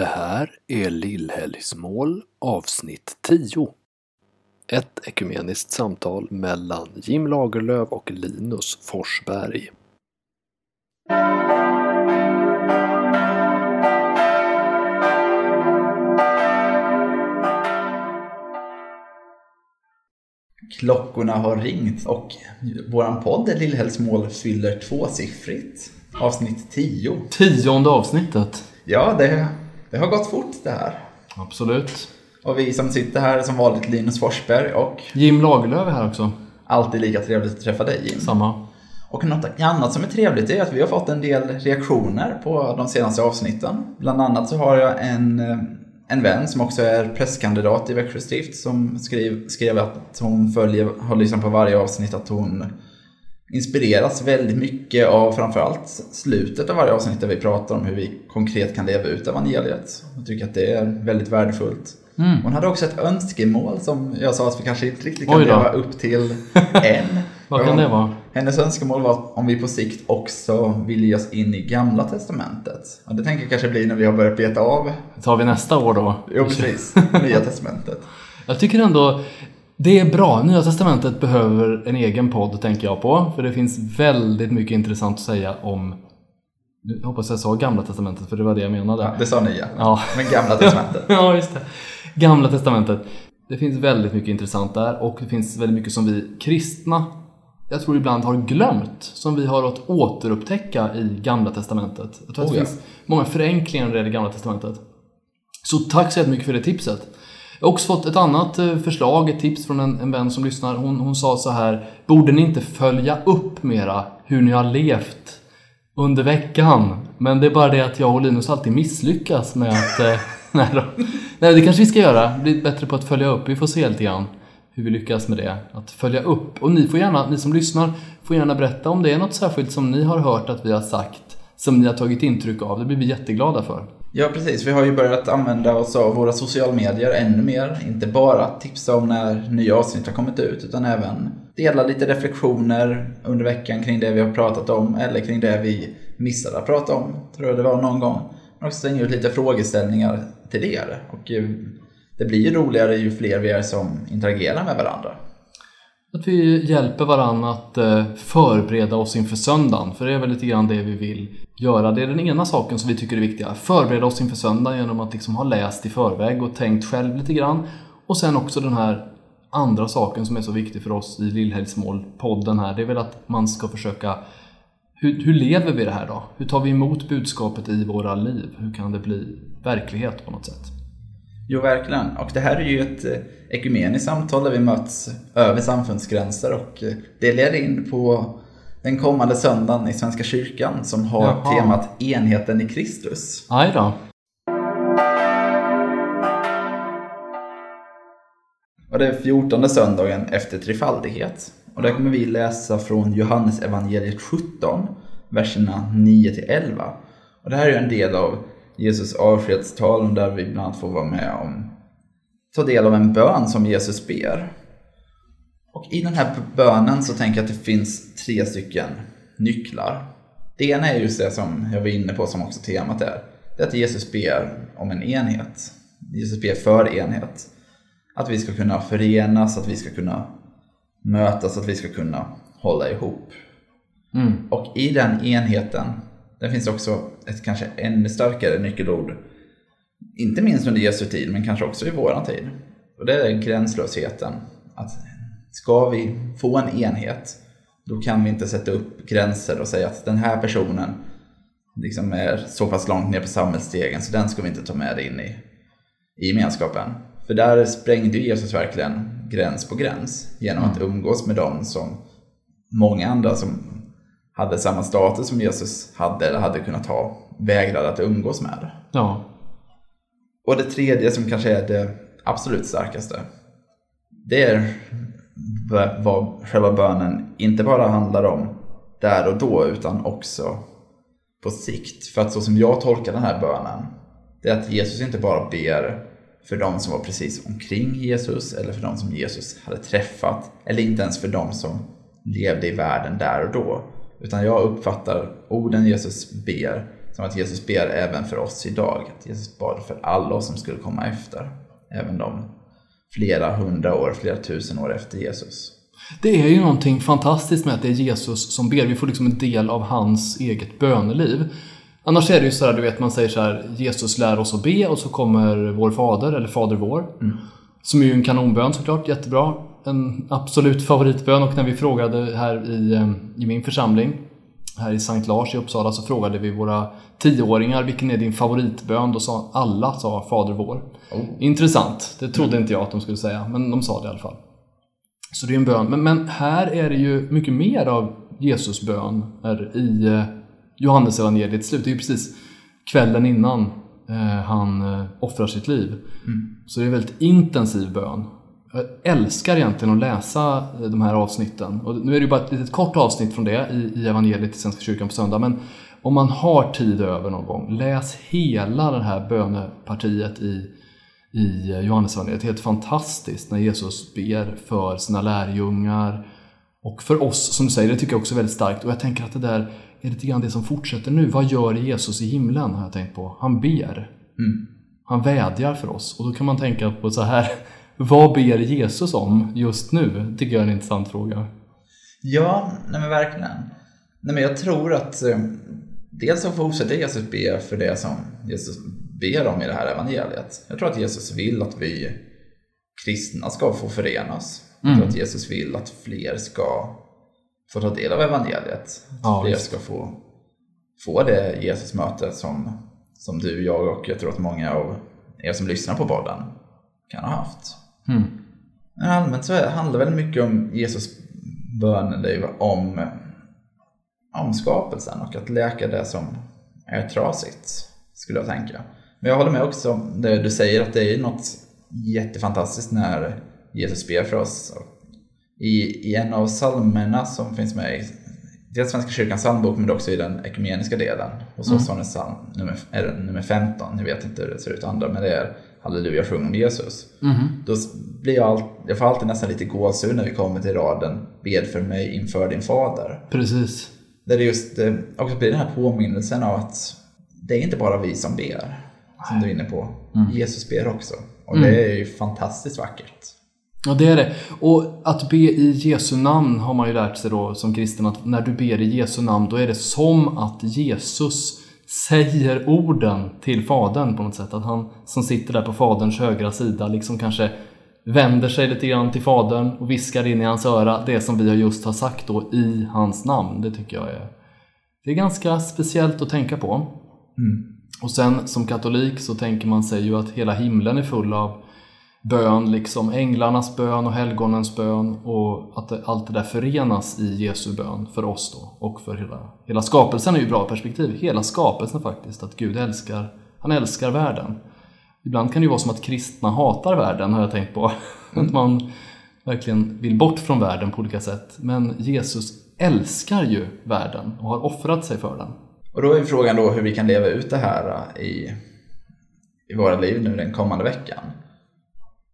Det här är Lillhelgsmål avsnitt 10. Ett ekumeniskt samtal mellan Jim Lagerlöf och Linus Forsberg. Klockorna har ringt och våran podd Lillhällsmål fyller tvåsiffrigt. Avsnitt 10. Tionde avsnittet. Ja, det, det har gått fort det här. Absolut. Och vi som sitter här är som vanligt Linus Forsberg och Jim Lagerlöf är här också. alltid lika trevligt att träffa dig Jim. Samma. Och något annat som är trevligt är att vi har fått en del reaktioner på de senaste avsnitten. Bland annat så har jag en, eh, en vän som också är presskandidat i Växjö stift som skrev, skrev att hon följer, har lyssnat på varje avsnitt, att hon inspireras väldigt mycket av framförallt slutet av varje avsnitt där vi pratar om hur vi konkret kan leva ut evangeliet. Jag tycker att det är väldigt värdefullt. Mm. Hon hade också ett önskemål som jag sa att vi kanske inte riktigt kan leva upp till än. Vad kan det vara? Hennes önskemål var om vi på sikt också vill ge oss in i Gamla Testamentet. Och det tänker jag kanske bli när vi har börjat beta av, Det tar vi nästa år då. jo precis, Nya Testamentet. Jag tycker ändå det är bra. Nya Testamentet behöver en egen podd tänker jag på. För det finns väldigt mycket intressant att säga om nu hoppas jag sa Gamla Testamentet för det var det jag menade. Ja, det sa nya. Ja. Men Gamla Testamentet. ja, just det. Gamla Testamentet. Det finns väldigt mycket intressant där och det finns väldigt mycket som vi kristna, jag tror ibland har glömt, som vi har att återupptäcka i Gamla Testamentet. Jag tror att Oh, det ja. finns många förenklingar när det gäller Gamla Testamentet. Så tack så jättemycket för det tipset. Jag har också fått ett annat eh, förslag, ett tips från en, en vän som lyssnar. Hon, hon sa så här, borde ni inte följa upp mera hur ni har levt under veckan? Men det är bara det att jag och Linus alltid misslyckas med att... Eh, nej, då. nej, det kanske vi ska göra. Bli bättre på att följa upp. Vi får se lite grann hur vi lyckas med det. Att följa upp. Och ni får gärna, ni som lyssnar, får gärna berätta om det är något särskilt som ni har hört att vi har sagt, som ni har tagit intryck av. Det blir vi jätteglada för. Ja precis, vi har ju börjat använda oss av våra sociala medier ännu mer. Inte bara tipsa om när nya avsnitt har kommit ut utan även dela lite reflektioner under veckan kring det vi har pratat om eller kring det vi missade att prata om, tror jag det var någon gång. Men också slänga ut lite frågeställningar till er. Och det blir ju roligare ju fler vi är som interagerar med varandra. Att vi hjälper varandra att eh, förbereda oss inför söndagen. För det är väl lite grann det vi vill göra. Det är den ena saken som vi tycker är viktiga. Förbereda oss inför söndagen genom att liksom ha läst i förväg och tänkt själv lite grann. Och sen också den här andra saken som är så viktig för oss i Lillhelgsmål-podden här. Det är väl att man ska försöka hur, hur lever vi det här då? Hur tar vi emot budskapet i våra liv? Hur kan det bli verklighet på något sätt? Jo, verkligen. Och det här är ju ett eh, ekumeniskt samtal där vi möts över samfundsgränser och eh, det leder in på den kommande söndagen i Svenska kyrkan som har Jaha. temat enheten i Kristus. Aj då. Och det är 14 söndagen efter trefaldighet. Och där kommer vi läsa från Johannes evangeliet 17, verserna 9 till 11. Och det här är en del av Jesus avskedstal där vi bland annat får vara med om ta del av en bön som Jesus ber. Och i den här bönen så tänker jag att det finns tre stycken nycklar. Det ena är just det som jag var inne på som också temat är. Det är att Jesus ber om en enhet. Jesus ber för enhet. Att vi ska kunna förenas, att vi ska kunna mötas, att vi ska kunna hålla ihop. Mm. Och i den enheten, där finns också ett kanske ännu starkare nyckelord. Inte minst under Jesu tid, men kanske också i våran tid. Och det är gränslösheten. Att ska vi få en enhet, då kan vi inte sätta upp gränser och säga att den här personen liksom är så pass långt ner på samhällsstegen så den ska vi inte ta med in i, i gemenskapen. För där sprängde Jesus verkligen gräns på gräns genom att umgås med dem som många andra som hade samma status som Jesus hade eller hade kunnat ha vägrade att umgås med. Ja. Och det tredje som kanske är det absolut starkaste. Det är vad själva bönen inte bara handlar om där och då utan också på sikt. För att så som jag tolkar den här bönen, det är att Jesus inte bara ber för de som var precis omkring Jesus eller för de som Jesus hade träffat eller inte ens för de som levde i världen där och då. Utan jag uppfattar orden Jesus ber som att Jesus ber även för oss idag. Att Jesus bad för alla oss som skulle komma efter. Även de flera hundra år, flera tusen år efter Jesus. Det är ju någonting fantastiskt med att det är Jesus som ber. Vi får liksom en del av hans eget böneliv. Annars är det ju så här, du vet, man säger så här, Jesus lär oss att be och så kommer vår fader, eller Fader vår. Som är ju en kanonbön såklart, jättebra. En absolut favoritbön och när vi frågade här i, eh, i min församling, här i Sankt Lars i Uppsala, så frågade vi våra tioåringar vilken är din favoritbön? Då sa alla sa Fader vår. Intressant, det trodde inte jag att de skulle säga, men de sa det i alla fall. Så det är en bön. Men, men här är det ju mycket mer av Jesus bön i eh, Johannes evangeliet slut. Det är ju precis kvällen innan eh, han offrar sitt liv. Så det är en väldigt intensiv bön. Jag älskar egentligen att läsa eh, de här avsnitten. Och nu är det ju bara ett litet kort avsnitt från det i, i evangeliet i Svenska kyrkan på söndag. Men om man har tid över någon gång, läs hela det här bönepartiet i i Johannesevangeliet. Helt fantastiskt när Jesus ber för sina lärjungar och för oss, som du säger, det tycker jag också är väldigt starkt. Och jag tänker att det där är lite grann det som fortsätter nu. Vad gör Jesus i himlen, har jag tänkt på. Han ber. Han vädjar för oss. Och då kan man tänka på så här, vad ber Jesus om just nu? tycker jag är en intressant fråga. Ja, nej men verkligen. Nej men jag tror att eh, dels så fortsätter Jesus be för det som Jesus ber om i det här evangeliet. Jag tror att Jesus vill att vi kristna ska få förenas. Jag tror att Jesus vill att fler ska få ta del av evangeliet. Att Ja, fler ska få, få det Jesus-möte som, som du, jag och jag tror att många av er som lyssnar på podden kan ha haft. Mm. Allmänt så handlar väldigt mycket om Jesus böneliv om, om skapelsen och att läka det som är trasigt, skulle jag tänka. Men jag håller med också om det du säger, att det är något jättefantastiskt när Jesus ber för oss. I, i en av psalmerna som finns med i dels Svenska kyrkans psalmbok men också i den ekumeniska delen. Oss har ni psalm nummer, är nummer 15, jag vet inte hur det ser ut andra, men det är Halleluja, sjung om Jesus. Då s- blir jag, all, jag får alltid nästan lite gåshud när vi kommer till raden Bed för mig inför din fader. Precis. Där det just eh, också blir den här påminnelsen av att det är inte bara vi som ber, som du är inne på. Jesus ber också. Och det är ju fantastiskt vackert. Ja, det är det. Och att be i Jesu namn har man ju lärt sig då som kristen att när du ber i Jesu namn då är det som att Jesus säger orden till Fadern på något sätt. Att han som sitter där på Faderns högra sida liksom kanske vänder sig lite grann till Fadern och viskar in i hans öra det som vi har just har sagt då i hans namn. Det tycker jag är, det är ganska speciellt att tänka på. Och sen som katolik så tänker man sig ju att hela himlen är full av bön, liksom änglarnas bön och helgonens bön och att det, allt det där förenas i Jesu bön för oss då och för hela, hela skapelsen är ju bra perspektiv. Hela skapelsen faktiskt, att Gud älskar, han älskar världen. Ibland kan det ju vara som att kristna hatar världen har jag tänkt på. Att man verkligen vill bort från världen på olika sätt. Men Jesus älskar ju världen och har offrat sig för den. Och då är frågan då hur vi kan leva ut det här i, i våra liv nu den kommande veckan.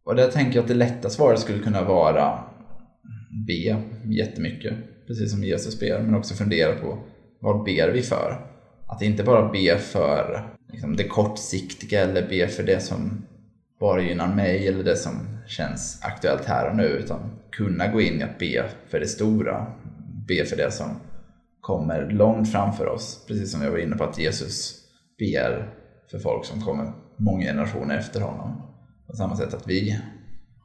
Och där tänker jag att det lätta svaret skulle kunna vara be jättemycket, precis som Jesus ber, men också fundera på vad ber vi för? Att inte bara be för liksom, det kortsiktiga eller be för det som bara gynnar mig eller det som känns aktuellt här och nu, utan kunna gå in i att be för det stora, be för det som kommer långt framför oss. Precis som jag var inne på att Jesus ber för folk som kommer många generationer efter honom. På samma sätt att vi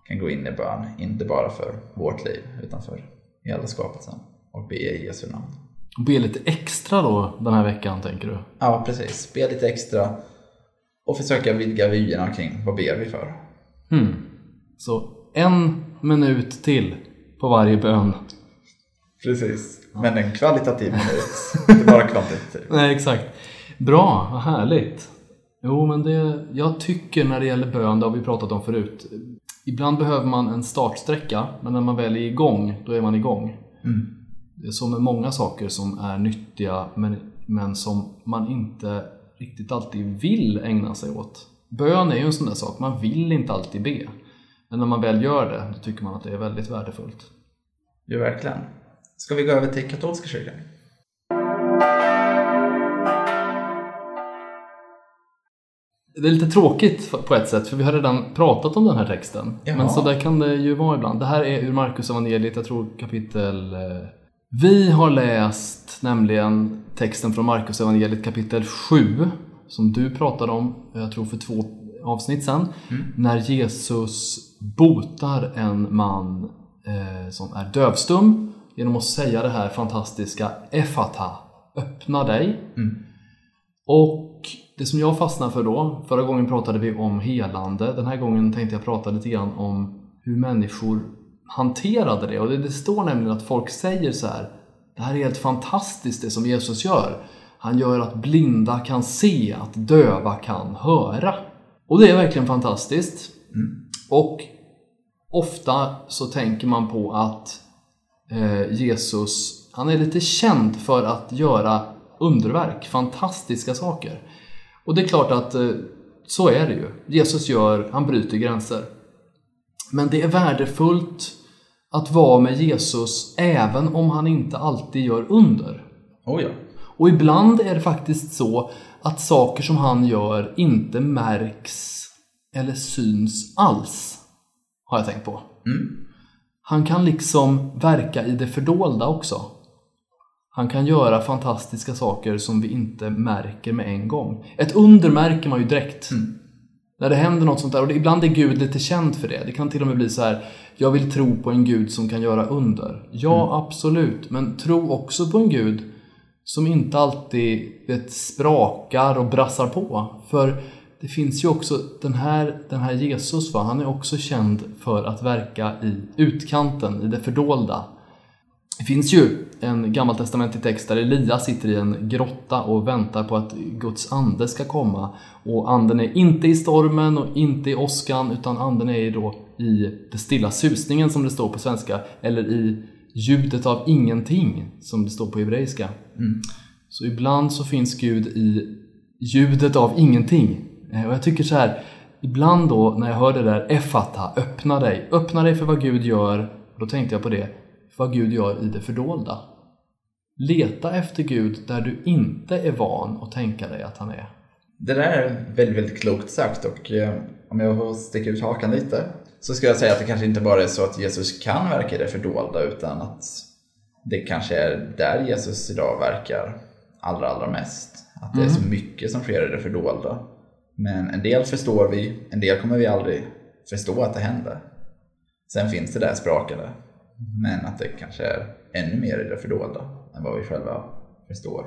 kan gå in i bön, inte bara för vårt liv utan för hela skapelsen och be i Jesu namn. Och be lite extra då den här veckan tänker du? Ja, precis. Be lite extra och försöka vidga vyerna kring vad ber vi för. Hmm. Så en minut till på varje bön. Precis. Men en kvalitativ minut, inte bara kvantitativ. Nej, exakt. Bra, vad härligt. Jo, men det, jag tycker när det gäller bön, det har vi pratat om förut. Ibland behöver man en startsträcka, men när man väl är igång, då är man igång. Det är så med många saker som är nyttiga, men, men som man inte riktigt alltid vill ägna sig åt. Bön är ju en sån där sak, man vill inte alltid be. Men när man väl gör det, då tycker man att det är väldigt värdefullt. Jo, verkligen. Ska vi gå över till katolska kyrkan? Det är lite tråkigt på ett sätt, för vi har redan pratat om den här texten. Jaha. Men så där kan det ju vara ibland. Det här är ur Markus evangeliet, jag tror kapitel... eh, Vi har läst nämligen texten från Markus evangeliet kapitel 7, som du pratade om, jag tror för två avsnitt sedan. När Jesus botar en man eh, som är dövstum genom att säga det här fantastiska Efata, öppna dig. Och det som jag fastnade för då, förra gången pratade vi om helande, den här gången tänkte jag prata lite grann om hur människor hanterade det. Och det, det står nämligen att folk säger så här, det här är helt fantastiskt det som Jesus gör. Han gör att blinda kan se, att döva kan höra. Och det är verkligen fantastiskt. Och ofta så tänker man på att eh, Jesus, han är lite känd för att göra underverk, fantastiska saker. Och det är klart att eh, så är det ju. Jesus gör, han bryter gränser. Men det är värdefullt att vara med Jesus även om han inte alltid gör under. Oh ja. Och ibland är det faktiskt så att saker som han gör inte märks eller syns alls. Har jag tänkt på. Han kan liksom verka i det fördolda också. Han kan göra fantastiska saker som vi inte märker med en gång. Ett under märker man ju direkt. När det händer något sånt där. Och ibland är Gud lite känd för det. Det kan till och med bli så här. Jag vill tro på en Gud som kan göra under. Ja, absolut. Men tro också på en Gud som inte alltid vet, sprakar och brassar på. För det finns ju också den här, den här Jesus, va? han är också känd för att verka i utkanten, i det fördolda. Det finns ju en gammaltestamentlig text där Elia sitter i en grotta och väntar på att Guds ande ska komma. Och anden är inte i stormen och inte i åskan utan anden är då i det stilla susningen som det står på svenska eller i ljudet av ingenting som det står på hebreiska. Så ibland så finns Gud i ljudet av ingenting. Eh, Och jag tycker så här, ibland då när jag hör det där Efata, öppna dig. Öppna dig för vad Gud gör. Då tänkte jag på det, vad Gud gör i det fördolda. Leta efter Gud där du inte är van att tänka dig att han är. Det där är väldigt, väldigt klokt sagt och eh, om jag får sticka ut hakan lite så ska jag säga att det kanske inte bara är så att Jesus kan verka i det fördolda utan att det kanske är där Jesus idag verkar allra, allra mest. Att det är så mycket som sker i det fördolda. Men en del förstår vi, en del kommer vi aldrig förstå att det hände. Sen finns det där sprakande. Men att det kanske är ännu mer i det fördolda än vad vi själva förstår.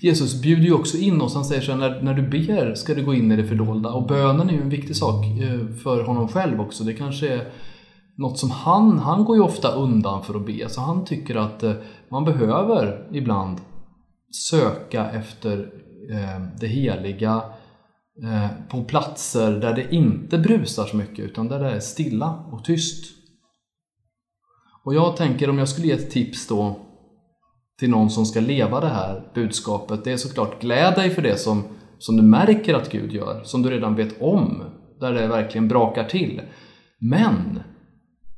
Jesus bjuder ju också in oss. Han säger så här, när, när du ber ska du gå in i det fördolda. Och bönen är ju en viktig sak eh, för honom själv också. Det kanske är något som han, han går ju ofta undan för att be. Så han tycker att eh, man behöver ibland söka efter eh, det heliga på platser där det inte brusar så mycket utan där det är stilla och tyst. Och jag tänker om jag skulle ge ett tips då till någon som ska leva det här budskapet, det är såklart gläd dig för det som, som du märker att Gud gör, som du redan vet om, där det verkligen brakar till. Men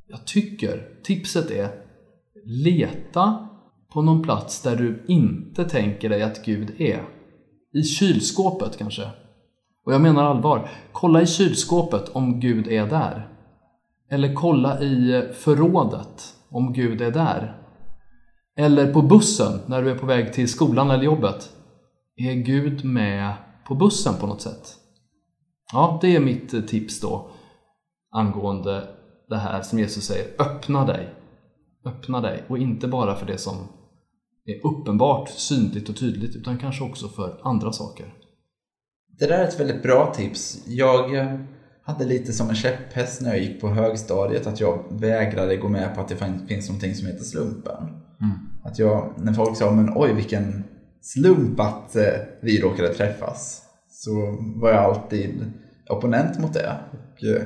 jag tycker tipset är leta på någon plats där du inte tänker dig att Gud är. I kylskåpet kanske. Och jag menar allvar. Kolla i kylskåpet om Gud är där. Eller kolla i förrådet om Gud är där. Eller på bussen när du är på väg till skolan eller jobbet. Är Gud med på bussen på något sätt? Ja, det är mitt tips då angående det här som Jesus säger. Öppna dig. Öppna dig. Och inte bara för det som är uppenbart, synligt och tydligt utan kanske också för andra saker. Det där är ett väldigt bra tips. Jag hade lite som en käpphäst när jag gick på högstadiet att jag vägrade gå med på att det fin- finns någonting som heter slumpen. Att jag, när folk sa men oj vilken slump att eh, vi råkade träffas. Så var jag alltid opponent mot det. Och, eh,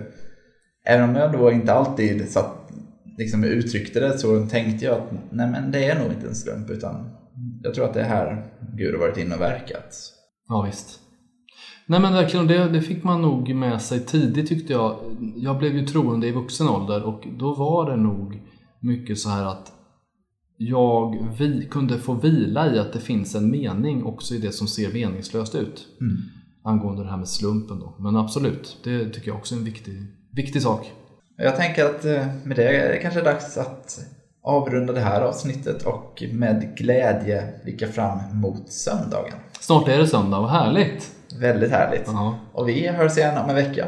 även om jag då inte alltid satt, liksom uttryckte det så tänkte jag att nej men det är nog inte en slump utan jag tror att det är här Gud har varit inne och verkat. Ja, visst. Nej men verkligen, det, det fick man nog med sig tidigt tyckte jag. Jag blev ju troende i vuxen ålder och då var det nog mycket så här att jag vi, kunde få vila i att det finns en mening också i det som ser meningslöst ut. Mm. Angående det här med slumpen då. Men absolut, det tycker jag också är en viktig, viktig sak. Jag tänker att eh, med det är det kanske dags att avrunda det här avsnittet och med glädje blicka fram mot söndagen. Snart är det söndag, vad härligt! Väldigt härligt. Uh -huh. Och vi hörs igen om en vecka.